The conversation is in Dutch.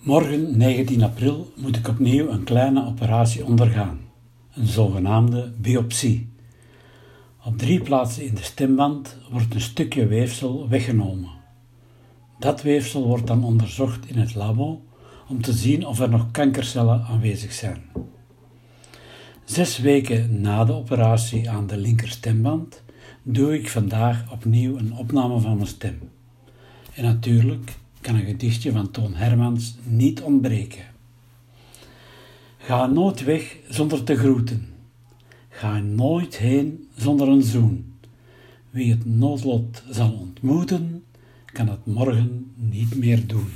Morgen, 19 april, moet ik opnieuw een kleine operatie ondergaan, een zogenaamde biopsie. Op drie plaatsen in de stemband wordt een stukje weefsel weggenomen. Dat weefsel wordt dan onderzocht in het labo om te zien of er nog kankercellen aanwezig zijn. Zes weken na de operatie aan de linkerstemband doe ik vandaag opnieuw een opname van mijn stem. En natuurlijk kan een gedichtje van Toon Hermans niet ontbreken. Ga nooit weg zonder te groeten. Ga nooit heen zonder een zoen. Wie het noodlot zal ontmoeten, kan het morgen niet meer doen.